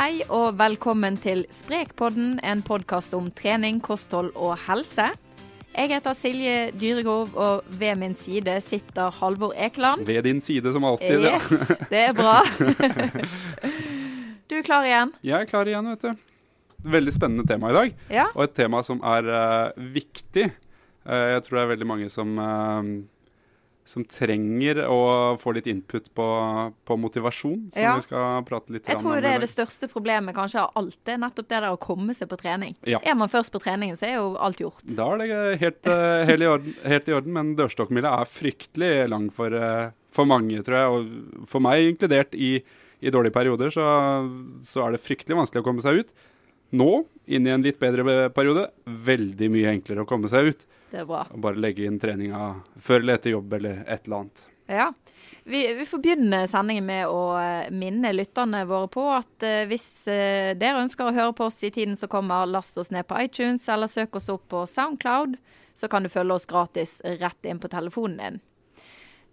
Hei og velkommen til Sprekpodden, en podkast om trening, kosthold og helse. Jeg heter Silje Dyregov, og ved min side sitter Halvor Ekeland. Ved din side som alltid. ja. Yes, det er bra. Du er klar igjen? Jeg er klar igjen, vet du. Veldig spennende tema i dag, Ja. og et tema som er uh, viktig. Uh, jeg tror det er veldig mange som, eh, som trenger å få litt input på, på motivasjon, som Ja. vi skal prate litt Jeg tror det er det største problemet kanskje av alt. Det er nettopp det der å komme seg på trening. Ja. Er man først på treningen, så er jo alt gjort. Da er det helt, eh, helt, i orden, helt i orden, men dørstokkmila er fryktelig lang for, eh, for mange, tror jeg. Og for meg inkludert i, i dårlige perioder, så, så er det fryktelig vanskelig å komme seg ut. Nå, inn i en litt bedre periode, veldig mye enklere å komme seg ut. Det er bra. Og bare legge inn treninga før eller etter jobb eller et eller annet. Ja. Vi, vi får begynne sendingen med å eh, minne lytterne våre på at eh, hvis eh, dere ønsker å høre på oss i tiden som kommer, last oss ned på iTunes eller søk oss opp på Soundcloud. Så kan du følge oss gratis rett inn på telefonen din.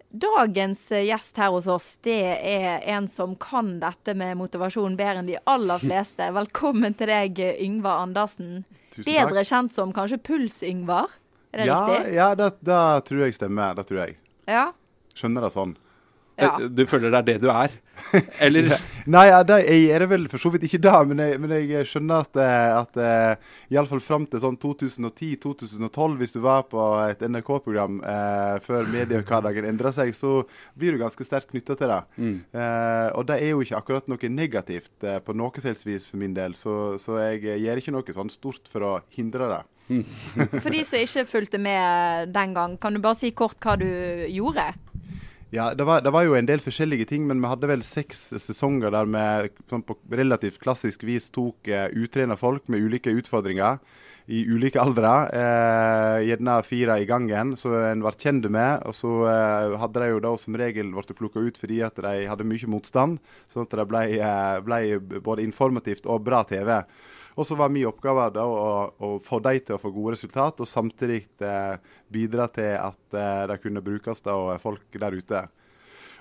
Dagens gjest her hos oss, det er en som kan dette med motivasjon bedre enn de aller fleste. Velkommen til deg, Yngvar Andersen. Tusen takk. Bedre kjent som kanskje Puls-Yngvar. Er det ja, riktig? Ja, det, det tror jeg stemmer. Det tror jeg. Ja. Skjønner det sånn. Ja. Eh, Du føler det er det du er? Eller Nei, ja, det, jeg er det vel for så vidt ikke det, men jeg, men jeg skjønner at, eh, at eh, iallfall fram til sånn 2010-2012, hvis du var på et NRK-program eh, før mediehverdagen endra seg, så blir du ganske sterkt knytta til det. Mm. Eh, og det er jo ikke akkurat noe negativt eh, på noe som vis for min del, så, så jeg gjør ikke noe sånn stort for å hindre det. For de som ikke fulgte med den gang, kan du bare si kort hva du gjorde? Ja, det var, det var jo en del forskjellige ting, men vi hadde vel seks sesonger der vi sånn på relativt klassisk vis tok uh, utrena folk med ulike utfordringer i ulike aldre. Uh, gjerne fire i gangen, så en var kjent med. Og så uh, hadde de jo da som regel blitt plukka ut fordi at de hadde mye motstand, sånn at det ble, ble både informativt og bra TV. Og så var min oppgave da å, å få de til å få gode resultat, og samtidig eh, bidra til at eh, det kunne brukes av folk der ute.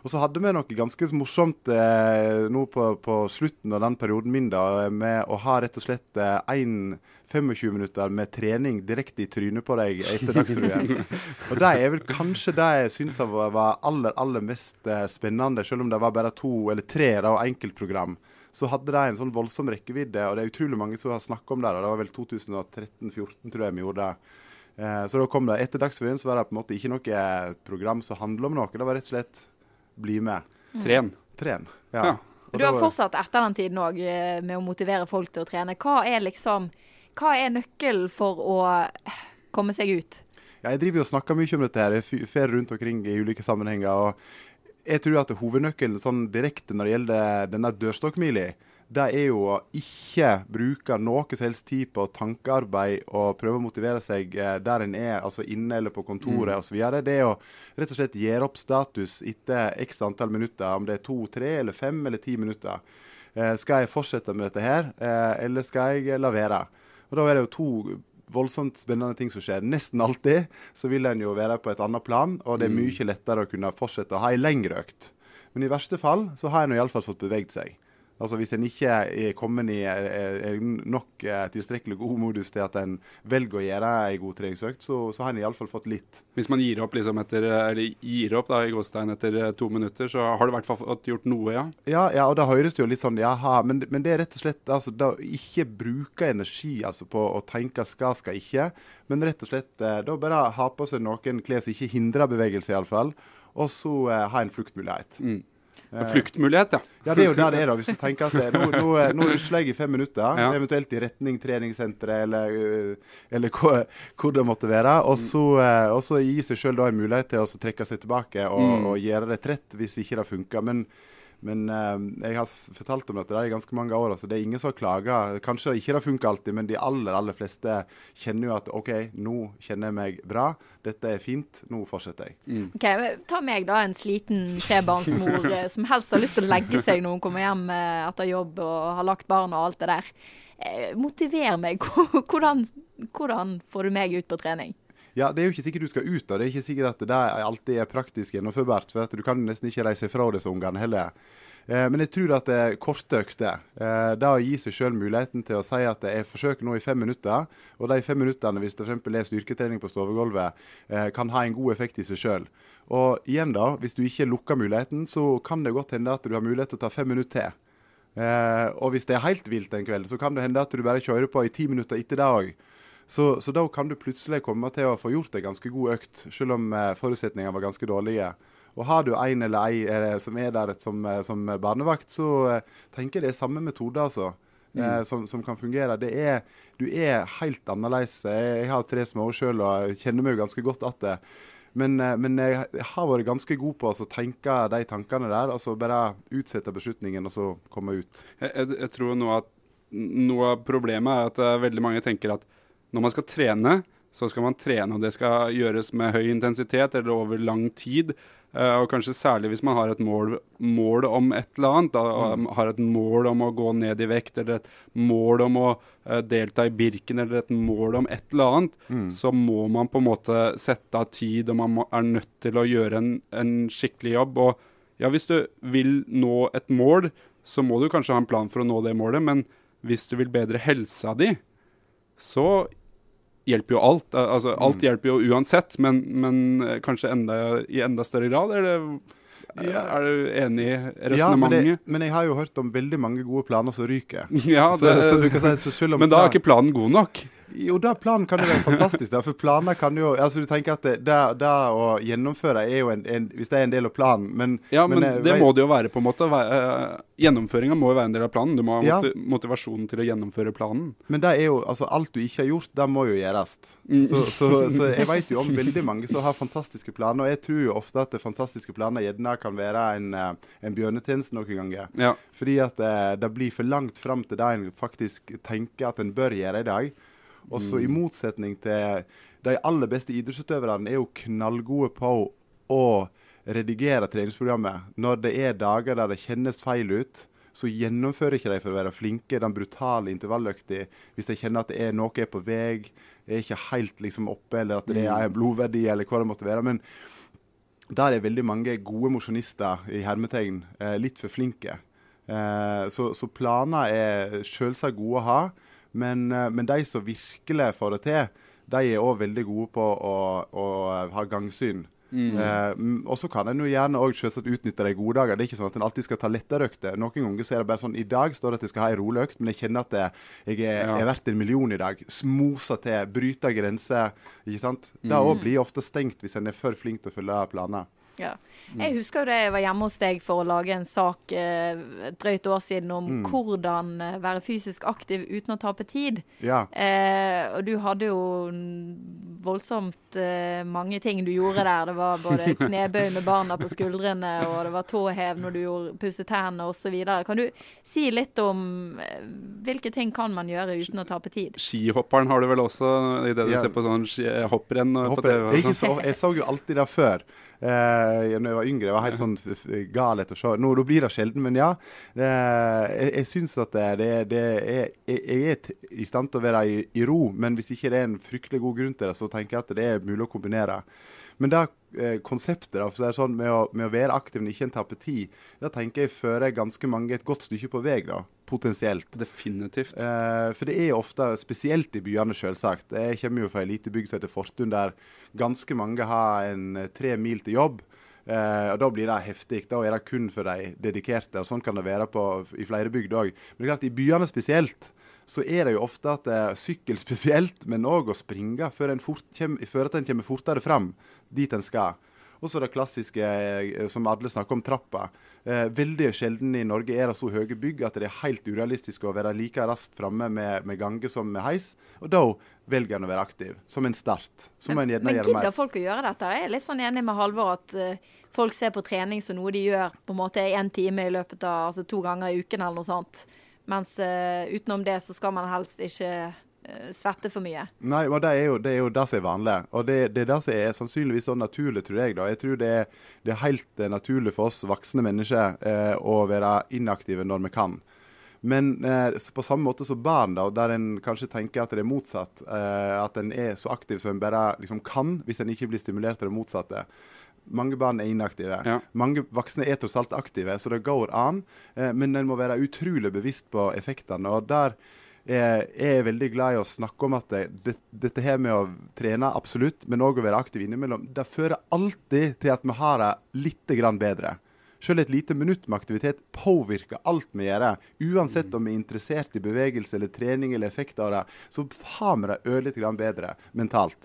Og så hadde vi noe ganske morsomt eh, nå på, på slutten av den perioden min da, med å ha rett og slett én 25 minutter med trening direkte i trynet på deg etter Dagsrevyen. og det er vel kanskje det jeg syns var aller, aller mest eh, spennende, selv om det var bare to eller tre da, enkeltprogram så hadde de en sånn voldsom rekkevidde, og det er utrolig mange som har snakka om det. og Det var vel 2013-2014, tror jeg vi gjorde det. Eh, så da kom det etter Dagsrevyen så var det på en måte ikke noe program som handla om noe. Det var rett og slett bli med. tren? Tren. Ja. Ja. Og Du har fortsatt etter den tiden òg med å motivere folk til å trene. Hva er liksom Hva er nøkkelen for å komme seg ut? Ja, jeg driver jo og snakker mye om dette her. Jeg fer rundt omkring i ulike sammenhenger. og jeg tror at hovednøkkelen sånn direkte når det gjelder denne dørstokkmila, det er jo å ikke bruke noe som helst tid på tankearbeid og prøve å motivere seg eh, der en er, altså inne eller på kontoret mm. osv. Det er å rett og slett gjøre opp status etter x antall minutter, om det er to, tre, eller fem eller ti minutter. Eh, skal jeg fortsette med dette her, eh, eller skal jeg la være? Og Da er det jo to voldsomt spennende ting som skjer. Nesten alltid så vil en jo være på et annet plan, og det er mm. mye lettere å kunne fortsette å ha ei lengre økt. Men i verste fall så har en iallfall fått beveget seg. Altså Hvis en ikke er kommet i er nok eh, tilstrekkelig god modus til at en velger å gjøre en god treningsøkt, så, så har en iallfall fått litt. Hvis man gir opp liksom etter, eller gir opp da, i gåstein etter eh, to minutter, så har du i hvert fall fått gjort noe, ja? Ja, ja og da høres det jo litt sånn jaha, men, men det er rett og slett altså, da ikke bruke energi altså, på å tenke skal, skal ikke, men rett og slett eh, da bare ha på seg noen klær som ikke hindrer bevegelse, iallfall, og så eh, ha en fluktmulighet. Mm. Eh, fluktmulighet, ja. Ja, Det er jo det det er. da, Hvis du tenker at nå, nå, nå rusler jeg i fem minutter, ja. eventuelt i retning treningssenteret eller, eh, eller hvor, hvor, det måtte være. Og så, eh, gi seg sjøl en mulighet til å trekke seg tilbake og, mm. og gjøre det trett hvis ikke det funker. Men men eh, jeg har fortalt om dette der i ganske mange år. altså Det er ingen som har klaga. Kanskje ikke det funker alltid, men de aller aller fleste kjenner jo at OK, nå kjenner jeg meg bra. Dette er fint. Nå fortsetter jeg. Mm. Ok, Ta meg, da, en sliten trebarnsmor eh, som helst har lyst til å legge seg når hun kommer hjem eh, etter jobb og har lagt barn og alt det der. Eh, motiver meg. Hvordan, hvordan får du meg ut på trening? Ja, Det er jo ikke sikkert du skal ut da. Det er ikke sikkert at det alltid er praktisk gjennomførbart. for at Du kan nesten ikke reise fra disse ungene heller. Eh, men jeg tror at er korte økter. Eh, det å gi seg selv muligheten til å si at jeg forsøker nå i fem minutter, og de fem minuttene, hvis det f.eks. er styrketrening på stovegulvet, eh, kan ha en god effekt i seg selv. Og igjen da, hvis du ikke lukker muligheten, så kan det godt hende at du har mulighet til å ta fem minutter til. Eh, og hvis det er helt vilt en kveld, så kan det hende at du bare kjører på i ti minutter etter det òg. Så, så, da kan du plutselig komme til å få gjort en ganske god økt, selv om eh, forutsetningene var ganske dårlige. Og Har du en eller ei eh, som er der som, eh, som barnevakt, så tenker jeg det er samme metode. altså. Mm. Som, som, kan fungere. Det er, du er helt annerledes. Jeg, har tre små sjøl og kjenner meg jo ganske godt at det. Men, men, jeg har vært ganske god på å tenke de tankene der, og så bare utsette beslutningen og så komme ut. Jeg, jeg, jeg tror noe, at, noe av problemet er at veldig mange tenker at når man skal trene, så skal man trene, og det skal gjøres med høy intensitet eller over lang tid. Uh, og kanskje særlig hvis man har et mål, mål om et eller annet. Da, mm. Har et mål om å gå ned i vekt, eller et mål om å uh, delta i Birken, eller et mål om et eller annet, mm. så må man på en måte sette av tid, og man må, er nødt til å gjøre en, en, skikkelig jobb. Og ja, hvis du vil nå et mål, så må du kanskje ha en plan for å nå det målet, men hvis du vil bedre helsa di, så hjelper jo alt. Altså, alt mm. hjelper jo uansett, men, men eh, kanskje enda, i enda større grad? Er, det, ja. er du enig i resonnementet? Ja, men, men, jeg har jo hørt om veldig mange gode planer som ryker. Ja, det, så, så si, men da er ikke planen god nok? Jo, da planen kan jo være fantastisk. Da, for planer kan jo altså du tenker at det, det, det å gjennomføre er jo en, en, Hvis det er en del av planen, men Ja, men, men eh, det må det jo være, på en måte. Uh, Gjennomføringa må jo være en del av planen. Du må ha ja. motivasjonen til å gjennomføre planen. Men det er jo altså alt du ikke har gjort, det må jo gjøres. Mm. Så, så, så, jeg vet jo om veldig mange som har fantastiske planer. Og jeg tror jo ofte at fantastiske planer gjerne kan være en, eh, en bjørnetjeneste noen ganger. Ja. Fordi at det, det blir for langt fram til det en faktisk tenker at en bør gjøre i dag. Og så I mm. motsetning til de aller beste idrettsutøverne er jo knallgode på å redigere treningsprogrammet. Når det er dager der det kjennes feil ut, så gjennomfører ikke de for å være flinke den brutale intervalløkta hvis de kjenner at det er noe er på vei, er ikke helt liksom oppe, eller at det er en mm. blodverdi, eller hva det måtte være. Men der er veldig mange gode mosjonister i hermetegn eh, litt for flinke. Eh, så, så, planer er selvsagt gode å ha. Men, eh, men, de som virkelig får det til, de er òg veldig gode på å, å ha gangsyn. Mm. Eh, og så kan en jo gjerne også utnytte de gode dager. Det er ikke sånn at en alltid skal ta lettere økter. Noen ganger så er det bare sånn I dag står det at jeg skal ha en rolig økt, men jeg kjenner at jeg er, ja. er, verdt en million i dag. Smosa til, bryte grenser. ikke sant? Mm. Det òg blir ofte stengt hvis en er for flink til å følge planer. Ja. Jeg husker jo det jeg var hjemme hos deg for å lage en sak eh, et drøyt år siden om Mm. hvordan eh, være fysisk aktiv uten å tape tid. Ja. Eh, og du hadde jo voldsomt eh, mange ting du gjorde der. Det var både knebøy med barna på skuldrene, og det var tåhev når du gjorde, pusset tennene osv. Kan du si litt om eh, hvilke ting kan man gjøre uten å tape tid? Skihopperen har du vel også, i det du Ja. ser på sånn hopprenn Jeg, på TV? og jeg, sånn. så, jeg så jo alltid det før. Eh, når jeg var yngre. Jeg var helt sånn gal etter å se. Nå blir det sjelden, men ja. Eh, jeg jeg syns at det, det, det er Jeg jeg er i stand til å være i, i ro, men hvis ikke det er en fryktelig god grunn til det, så tenker jeg at det er mulig å kombinere. Men det eh, konseptet da, sånn, med, å, med å være aktiv men ikke en taper tid, det tenker jeg fører ganske mange et godt stykke på vei, da, potensielt. Definitivt. Eh, for det er ofte, spesielt i byene selvsagt. Jeg kommer jo fra ei lita bygd som heter Fortun, der ganske mange har en eh, tre mil til jobb. Eh, og Da blir det heftig. Da er det kun for de dedikerte. og Sånn kan det være på, i flere bygder òg. Men det er klart, i byene spesielt så er det jo ofte at eh, sykkel spesielt, men òg å springe, før en fort kjem, før at en kommer fortere fram dit en skal. Og så det klassiske eh, som alle snakker om, trappa. Eh, veldig sjelden i Norge er det så høye bygg at det er helt urealistisk å være like raskt framme med, med gange som med heis. Og da velger en å være aktiv, som en start. Så må en gjerne Men gidder folk å gjøre dette? Jeg er litt sånn enig med Halvor at uh, folk ser på trening som noe de gjør på en måte én time i løpet av altså to ganger i uken eller noe sånt. Mens uh, utenom det så skal man helst ikke svette for mye. Nei, men det er jo det, er jo det som er vanlig. Og det, det er det som er sannsynligvis så naturlig, tror jeg. da. Jeg tror det er, det er helt eh, naturlig for oss voksne mennesker eh, å være inaktive når vi kan. Men eh, på samme måte som barn, da, der en kanskje tenker at det er motsatt. Eh, at en er så aktiv som en bare liksom kan, hvis en ikke blir stimulert til det motsatte. Mange barn er inaktive. Ja. Mange voksne er tross alt aktive, så det går an. Eh, men en må være utrolig bevisst på effektene. og der jeg er veldig glad i å snakke om at det, det, dette her med å trene, absolutt, men òg å være aktiv innimellom, det fører alltid til at vi har det litt bedre. Selv et lite minutt med aktivitet påvirker alt vi gjør. Uansett om vi er interessert i bevegelse eller trening eller effekter av det, så har vi det ørlite grann bedre mentalt.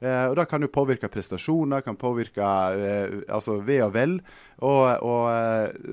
Eh, og Det kan jo påvirke prestasjoner, kan påvirke eh, altså ve og vel. Og, og,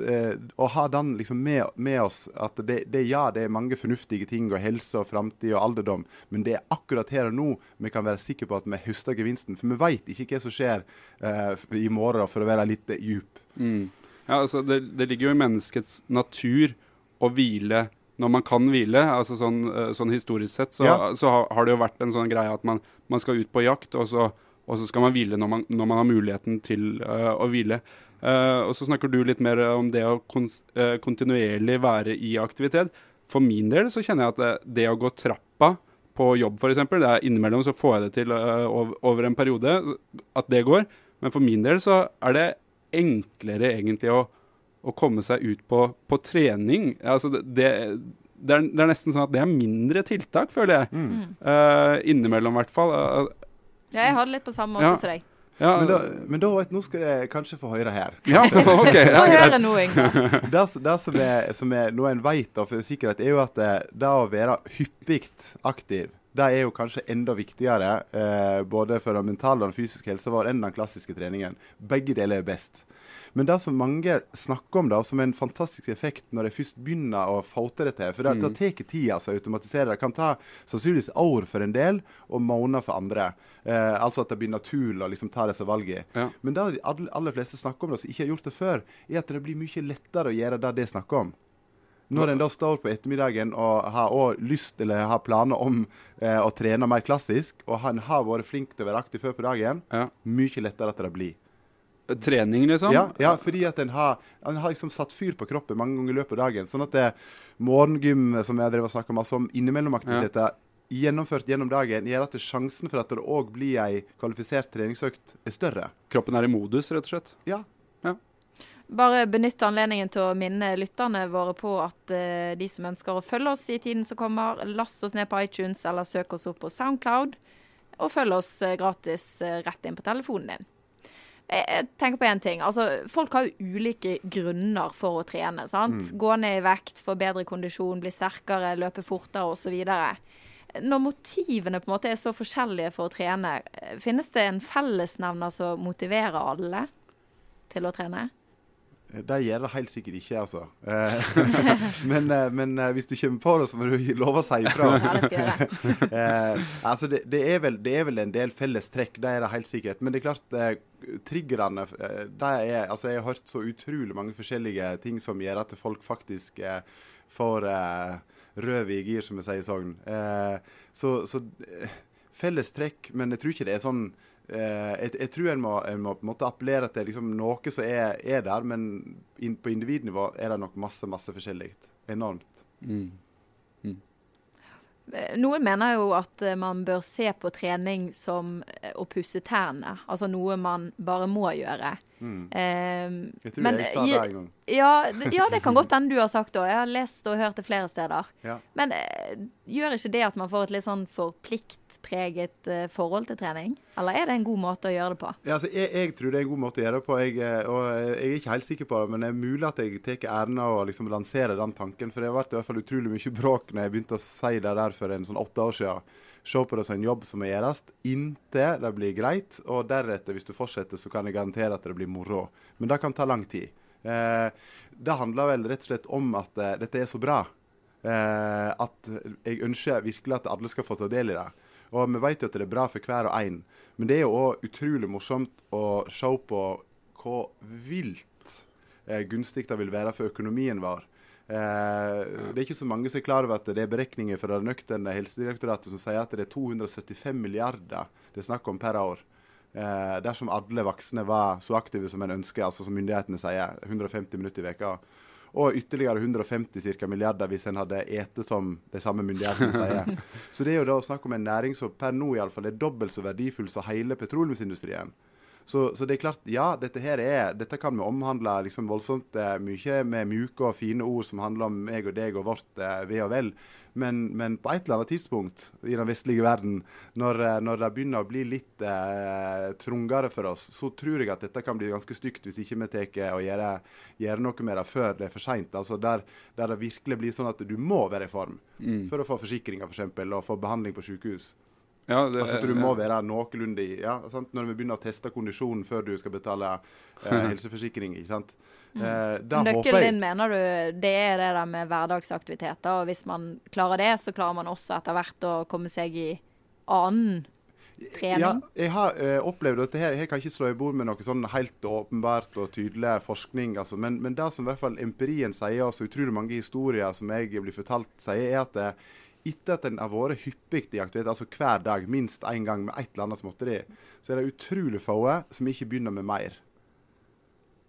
eh, ha den liksom med, med oss at det, det, ja, det er mange fornuftige ting, og helse og framtid og alderdom, men det er akkurat her og nå vi kan være sikre på at vi høster gevinsten. For vi vet ikke hva som skjer eh, i morgen, for å være litt djup. Mm. Ja, altså det, det ligger jo i menneskets natur å hvile når man kan hvile. altså Sånn, eh, sånn historisk sett så, Ja. så har, det jo vært en sånn greie at man, man skal ut på jakt, og så, og så skal man hvile når man, når man har muligheten til uh, å hvile. Uh, og så snakker du litt mer om det å kon uh, kontinuerlig være i aktivitet. For min del så kjenner jeg at det, det å gå trappa på jobb f.eks., det innimellom så får jeg det til over, over en periode, at det går. Men for min del så er det enklere egentlig å, å komme seg ut på, på trening. Altså det, det, det, er, det er nesten sånn at det er mindre tiltak, føler jeg. Mm. Uh, innimellom, i hvert fall. Eh, Ja, jeg har det litt på samme måte Ja. som deg. Men, da, men da, vet, nå skal jeg kanskje få høre her. ja, OK. Ja, Få høre noe, Ingvar. det, det som, er, som er, noe en vet da, for sikkerhet, er jo at det, det å være hyppig aktiv, det er jo kanskje enda viktigere eh, både for den mentale og den fysiske helsa vår enn den klassiske treningen. Begge deler er best. Men det som mange snakker om, da, som er en fantastisk effekt når de først begynner å få til det til For det, det tar tid altså, å automatisere. Det kan ta sannsynligvis år for en del og måneder for andre. Eh, altså at det blir naturlig å liksom, ta disse valgene. Ja. Men det de aller, aller fleste snakker om, da, som ikke har gjort det før, er at det blir mye lettere å gjøre det de snakker om. Når en da står på ettermiddagen og har lyst eller har planer om eh, å trene mer klassisk, og han har vært flink til å være aktiv før på dagen, Ja. mye lettere at det blir. Trening, liksom? Ja, ja, fordi at en har, en har liksom satt fyr på kroppen mange ganger i løpet av dagen. Sånn at det morgengym, som jeg drev og snakka masse om, innimellom-aktiviteter gjennomført gjennom dagen, gjør at det sjansen for at det òg blir ei kvalifisert treningsøkt, er større. Kroppen er i modus, rett og slett. Ja. Bare benytte anledningen til å minne lytterne våre på at uh, de som ønsker å følge oss i tiden som kommer, last oss ned på iTunes eller søk oss opp på Soundcloud. Og følg oss eh, gratis eh, rett inn på telefonen din. Jeg, tenker på én ting. altså Folk har jo ulike grunner for å trene. sant? Gå ned i vekt, få bedre kondisjon, bli sterkere, løpe fortere osv. Når motivene på en måte er så forskjellige for å trene, eh, finnes det en fellesnevner som motiverer alle? til å trene? Det gjør det helt sikkert ikke, altså. Eh, men, eh, men eh, hvis du kommer på det, så må du love å si ifra. Ja, det skal jeg gjøre. Altså det, det, er vel, det er vel en del felles trekk, det er det helt sikkert. Men det er klart, eh, triggerne det er, altså Jeg har hørt så utrolig mange forskjellige ting som gjør at folk faktisk eh, får eh, røv i gir, som vi sier i Sogn. Eh, så, så eh, felles trekk, men jeg tror ikke det er sånn jeg, jeg, tror en må, en må, på en måte appellere til liksom noe som er, er der, men in, på individnivå er det nok masse masse forskjellig. Enormt. Mm. Mm. Noen mener jo at eh, man bør se på trening som eh, å pusse tærne. Altså noe man bare må gjøre. Mm. Eh, jeg tror men, jeg sa det en gang. Ja, ja, det kan godt hende du har sagt det. Jeg har lest og hørt det flere steder. Ja. Men eh, gjør ikke det at man får et litt sånn forplikt preget uh, forhold til trening? Eller er det en god måte å gjøre det på? Ja, altså, jeg, jeg, tror det er en god måte å gjøre det på. Jeg, eh, og jeg er ikke helt sikker på det, men det er mulig at jeg tar æren av å liksom lansere den tanken. For det har vært i hvert fall utrolig mye bråk når jeg begynte å si det der for en sånn åtte år siden. Se på det som en jobb som må gjøres inntil det blir greit. Og deretter, hvis du fortsetter, så kan jeg garantere at det blir moro. Men det kan ta lang tid. Eh, det handler vel rett og slett om at eh, dette er så bra. Eh, at jeg ønsker virkelig at alle skal få ta del i det. Og vi vet jo at det er bra for hver og en. Men det er jo òg utrolig morsomt å se på hvor vilt eh, gunstig det vil være for økonomien vår. Eh, det er ikke så mange som er klar over at det er beregninger fra det nøkterne Helsedirektoratet som sier at det er 275 milliarder det er snakk om per år. Eh, dersom alle voksne var så aktive som en ønsker, altså som myndighetene sier, 150 minutter i veka og ytterligere 150 cirka, milliarder hvis en hadde ete som de samme myndighetene sier. Så det er jo da snakk om en næring som per nå iallfall er dobbelt så verdifull som hele petroleumsindustrien. Så, så, det er klart, ja, dette her er, dette kan vi omhandle liksom voldsomt eh, mye med mjuke og fine ord som handler om meg og deg og vårt eh, ve og vel. Men, men, på et eller annet tidspunkt i den vestlige verden, når, eh, når det begynner å bli litt eh, trungere for oss, så tror jeg at dette kan bli ganske stygt hvis ikke vi tar og gjør, gjør, noe med det før det er for seint. Altså der, der, det virkelig blir sånn at du må være i form mm. for å få forsikringer f.eks. For og få behandling på sykehus. Ja, det, altså Du må være noenlunde i ja, sant? Når vi begynner å teste kondisjonen før du skal betale eh, helseforsikring. ikke sant? Mm. Eh, Nøkkelen din mener du det er det der med hverdagsaktiviteter. og Hvis man klarer det, så klarer man også etter hvert å komme seg i annen trening? Ja, jeg har eh, opplevd dette her. Jeg kan ikke slå i bord med noe sånn helt åpenbart og tydelig forskning. Altså. Men, men, det som i hvert fall empirien sier, og så utrolig mange historier som jeg blir fortalt, sier, er at uh, etter at en har vært hyppig i aktivitet, altså hver dag, minst én gang med et eller annet småtteri, så er det utrolig få som ikke begynner med mer.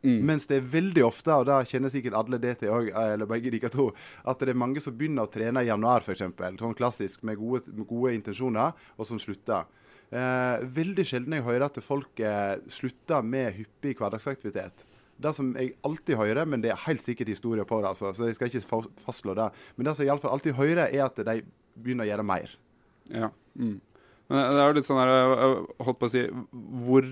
Mm. Mens det er veldig ofte, og da kjenner sikkert alle det til òg, eller begge de to, at det er mange som begynner å trene i januar f.eks., sånn klassisk med gode, med gode, intensjoner, og som slutter. Eh, veldig sjelden jeg hører at folk eh, slutter med hyppig hverdagsaktivitet det som jeg alltid hører, men det er helt sikkert historier på det, altså, så jeg skal ikke fastslå det. Men det som jeg iallfall alltid hører, er at de begynner å gjøre mer. Ja. Mm. Men det er jo litt sånn her, jeg holdt på å si hvor,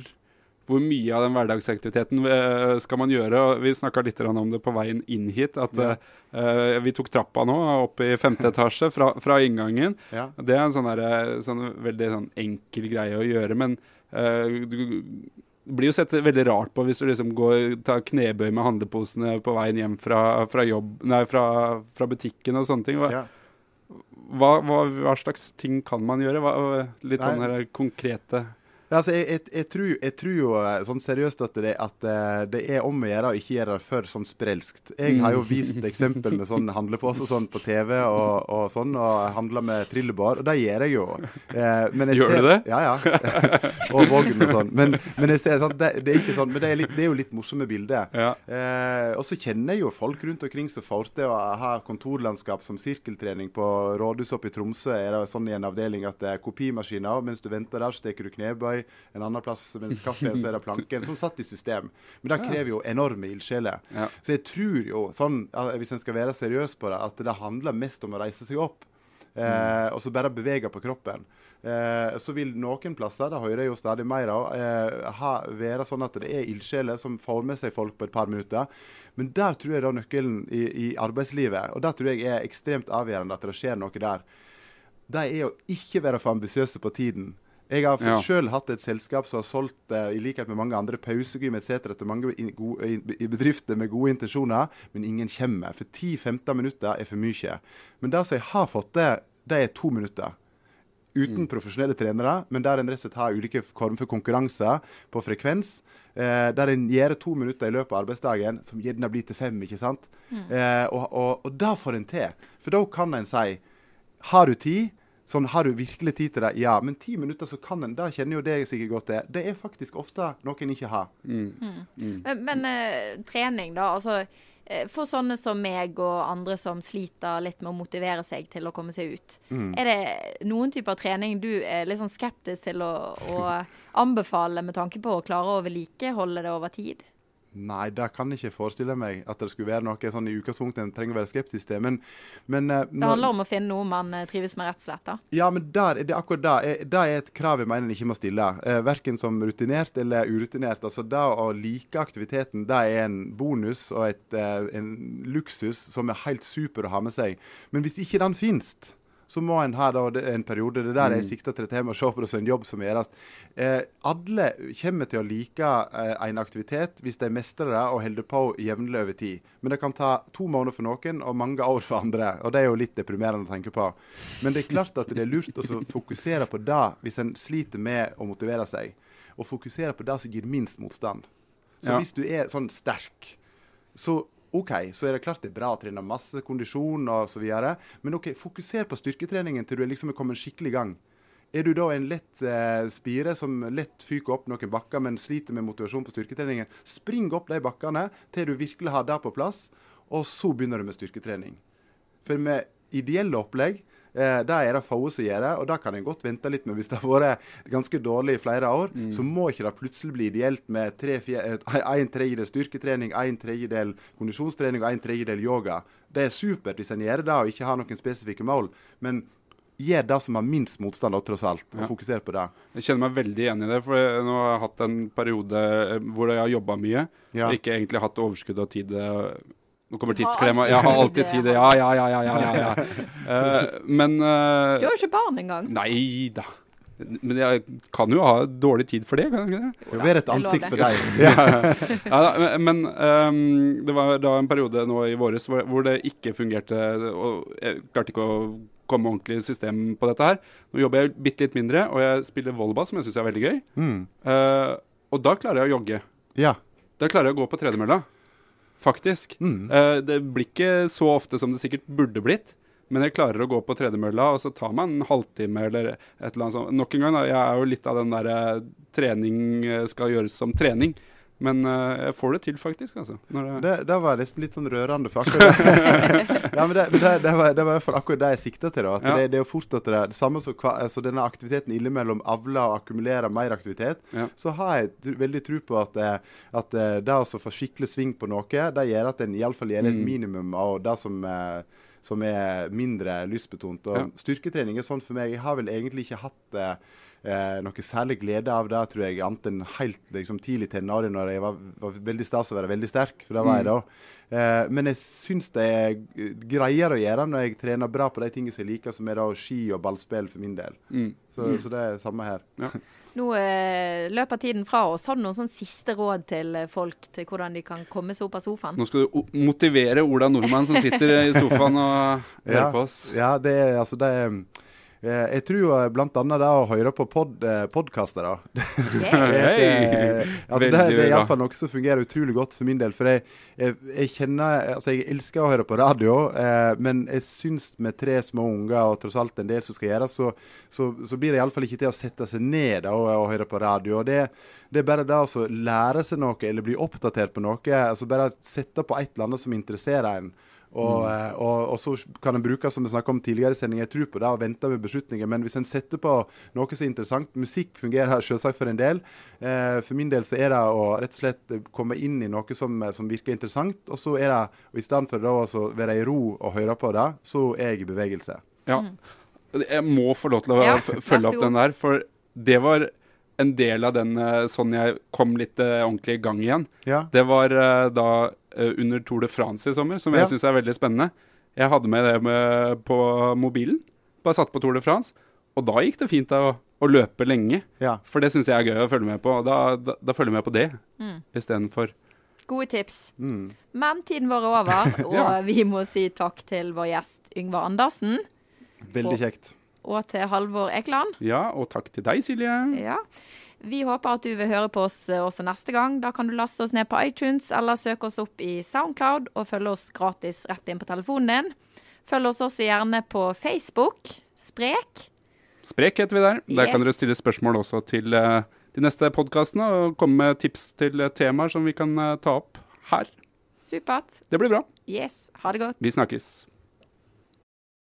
hvor mye av den hverdagsaktiviteten eh, skal man gjøre? og Vi snakka litt om det på veien inn hit. at ja. uh, Vi tok trappa nå opp i femte etasje fra, fra inngangen. Ja. Det er en sånn, her, sånn veldig sånn enkel greie å gjøre. Men uh, du blir jo sett veldig rart på hvis du liksom går, tar knebøy med handleposene på veien hjem fra, fra, jobb, nei, fra, fra butikken og sånne ting. Hva, ja. hva, hva, hva, slags ting kan man gjøre? litt nei. sånne konkrete ja, altså, jeg, jeg, jeg, tror, jeg, tror, jo eh, sånn seriøst at det, at eh, det, er om å gjøre å ikke gjøre det for sånn sprelskt. Jeg har jo mm. vist eksempel med sånn handlepose sånn på TV og, og sånn, og handla med trillebår, og det gjør jeg jo. Eh, gjør ser, du det? Ja, ja. og vogn og sånn. Men, men jeg ser, sånn, det, det, er ikke sånn, men det er, litt, det er jo litt morsomme bilder. Ja. Eh, og så kjenner jeg jo folk rundt omkring som får til å ha kontorlandskap som sirkeltrening på rådhuset oppe i Tromsø. er det sånn i en avdeling at det er kopimaskiner, og mens du venter der, steker du knebøy Dubai, en annen plass mens kaffe, så er det planken. Som satt i system. Men det krever jo enorme ildsjeler. Ja. Så jeg tror jo, sånn, hvis en skal være seriøs på det, at det handler mest om å reise seg opp. Eh, mm. og så bare bevege på kroppen. Eh, så vil noen plasser, det hører jeg jo stadig mer av, eh, ha, være sånn at det er ildsjeler som får med seg folk på et par minutter. Men der tror jeg da nøkkelen i, i arbeidslivet, og der tror jeg er ekstremt avgjørende at det skjer noe der, det er å ikke være for ambisiøse på tiden. Jeg har Ja. selv hatt et selskap som har solgt, eh, i likhet med mange andre, pausegym etc. til mange i, gode, i, bedrifter med gode intensjoner, men ingen kommer. For 10-15 minutter er for mye. Men det som jeg har fått til, det er to minutter. Uten profesjonelle trenere, men der en rett og slett har ulike former for konkurranser på frekvens. Eh, der en gjør to minutter i løpet av arbeidsdagen, som gjerne blir til fem. ikke sant? Eh, og, og, og da får en til. For da kan en si Har du tid? Sånn, Har du virkelig tid til det? Ja. Men ti minutter, så kan en Da kjenner jo det sikkert godt til. Det er faktisk ofte noe en ikke har. Men, men uh, trening, da. Altså, eh, for sånne som meg og andre som sliter litt med å motivere seg til å komme seg ut. Mm. Er det noen typer trening du er litt sånn skeptisk til å, å anbefale med tanke på å klare å vedlikeholde det over tid? Nei, det kan jeg ikke forestille meg at det skulle være noe sånn i utgangspunktet en trenger å være skeptisk til. Men, men eh, Det handler om å finne noe man eh, trives med, rett og slett. da. Ja, men der, det er akkurat det. Det er et krav jeg mener en ikke må stille. Eh, verken som rutinert eller urutinert. Altså Det å like aktiviteten det er en bonus og et, en luksus som er helt super å ha med seg. Men hvis ikke den finnes, så må en ha da, er en periode Det der jeg sikter til dette tema, med å se på det som en jobb som gjøres. Eh, alle kommer til å like eh, en aktivitet hvis de mestrer det og holder på jevnlig over tid. Men det kan ta to måneder for noen og mange år for andre. Og det er jo litt deprimerende å tenke på. Men det er klart at det er lurt å fokusere på det hvis en sliter med å motivere seg. Og fokusere på det som gir minst motstand. Så Ja. hvis du er sånn sterk, så OK, så er det klart det er bra å trene masse kondisjon videre. Men OK, fokuser på styrketreningen til du er liksom er kommet skikkelig i gang. Er du da en lett eh, spire som lett fyker opp noen bakker, men sliter med motivasjon på styrketreningen, spring opp de bakkene til du virkelig har det på plass, og så begynner du med styrketrening. For med ideelle opplegg, eh, det er det få som gjør det, og da kan en godt vente litt med. Hvis det har vært ganske dårlig i flere år, så må ikke det plutselig bli ideelt med tre, fjer- eh, en tredjedel styrketrening, en tredjedel kondisjonstrening og en tredjedel yoga. Det er supert hvis en gjør det og ikke har noen spesifikke mål, men gjør det som har minst motstand, tross alt, og Ja. fokuser på det. Jeg kjenner meg veldig igjen i det. For jeg- nå har jeg hatt en periode eh, hvor jeg har jobba mye. Ja. Ikke egentlig hatt overskudd og tid. Nå kommer tidsklemma. Jeg har alltid tid. ja. Ja, ja, ja. ja, ja. Eh, men uh, Du har jo ikke barn engang. Nei da. Men jeg kan jo ha dårlig tid for det, kan jeg ikke det? Jo, vi er et ansikt for deg. Ja. Ja, da, men um, det var da en periode nå i våres hvor, hvor det ikke fungerte. og Jeg klarte ikke å komme ordentlig i system på dette her. Nå jobber jeg bitte litt mindre, og jeg spiller volleyball, som jeg syns er veldig gøy. Mm. Uh, og da klarer jeg å jogge. ja. Da klarer jeg å gå på tredemølla. Faktisk. Mm. Uh, det blir ikke så ofte som det sikkert burde blitt. Men jeg klarer å gå på tredemølla, og så tar man en halvtime eller et eller annet sånt. Nok en gang, da, jeg er jo litt av den derre trening eh, skal gjøres som trening. Men uh, jeg får det til, faktisk. altså. Det, Det, det var nesten litt sånn rørende, for akkurat ja, men det, det, det, var, det var i hvert fall akkurat det jeg sikta til. da, Ja. det, det er jo fort at det, det samme som altså denne aktiviteten innimellom avler og akkumulerer mer aktivitet, Ja. så har jeg tr veldig tro på at, eh, at eh, det å få skikkelig sving på noe, det gjør at en iallfall gjør et Mm. minimum av det som, eh, som er mindre lystbetont. Og Ja. Styrketrening er sånn for meg. Jeg har vel egentlig ikke hatt eh, eh, noe særlig glede av det, tror jeg, annet enn helt liksom, tidlig tenåring, når jeg var, var veldig stas å være veldig sterk. For det var jeg da. Eh, men jeg syns det er greiere å gjøre når jeg trener bra på de tingene som jeg liker, som er da ski og ballspill for min del. mm. Så, så det er samme her. Nå eh, løper tiden fra oss. Har du noen sånn siste råd til eh, folk til hvordan de kan komme seg opp av sofaen? Nå skal du motivere Ola Nordmann som sitter i sofaen og hører på oss. Ja, det er altså det er, Jeg tror blant annet det å høre på pod, podkastere podkaster, da. Hei! Eh, altså det, det er bra. iallfall noe som fungerer utrolig godt for min del. For jeg, jeg, jeg kjenner Altså, jeg elsker å høre på radio, eh, men jeg syns med tre små unger og tross alt en del som skal gjøres, så, så, så blir det iallfall ikke til å sette seg ned da, og, og høre på radio. og det, det er bare det å lære seg noe eller bli oppdatert på noe. altså Bare sette på et eller annet som interesserer en. Og, mm. og, og så kan en bruke som vi snakket om tidligere i sending, jeg tror på det og vente med beslutninger. Men hvis en setter på noe som er interessant Musikk fungerer selvsagt for en del. Eh, for min del så er det å rett og slett komme inn i noe som, som virker interessant. Og så er det, og i stedet for å være i ro og høre på det, så er jeg i bevegelse. Ja. Jeg må få lov til å Ja, følge opp den der, for det var en del av den eh, sånn jeg kom litt eh, ordentlig i gang igjen. Ja. Det var eh, da under Tour de France i sommer, som Ja. jeg syns er veldig spennende. Jeg hadde med det med på mobilen. Bare satt på Tour de France. Og da gikk det fint å å løpe lenge. Ja. For det syns jeg er gøy å følge med på. og Da, da, da følger jeg med på det Mm. istedenfor Gode tips. Mm. Men tiden vår er over, og Ja. vi må si takk til vår gjest Yngvar Andersen. Veldig kjekt. Og til Halvor Ekeland. Ja, og takk til deg, Silje. Ja. Vi håper at du vil høre på oss eh, også neste gang. Da kan du laste oss ned på iTunes eller søke oss opp i Soundcloud og følge oss gratis rett inn på telefonen din. Følg oss også gjerne på Facebook. Sprek. Sprek heter vi der. Der kan dere stille spørsmål også til eh, de neste podkastene, og komme med tips til eh, temaer som vi kan ta opp her. Supert. Det blir bra. Yes. Ha det godt. Vi snakkes.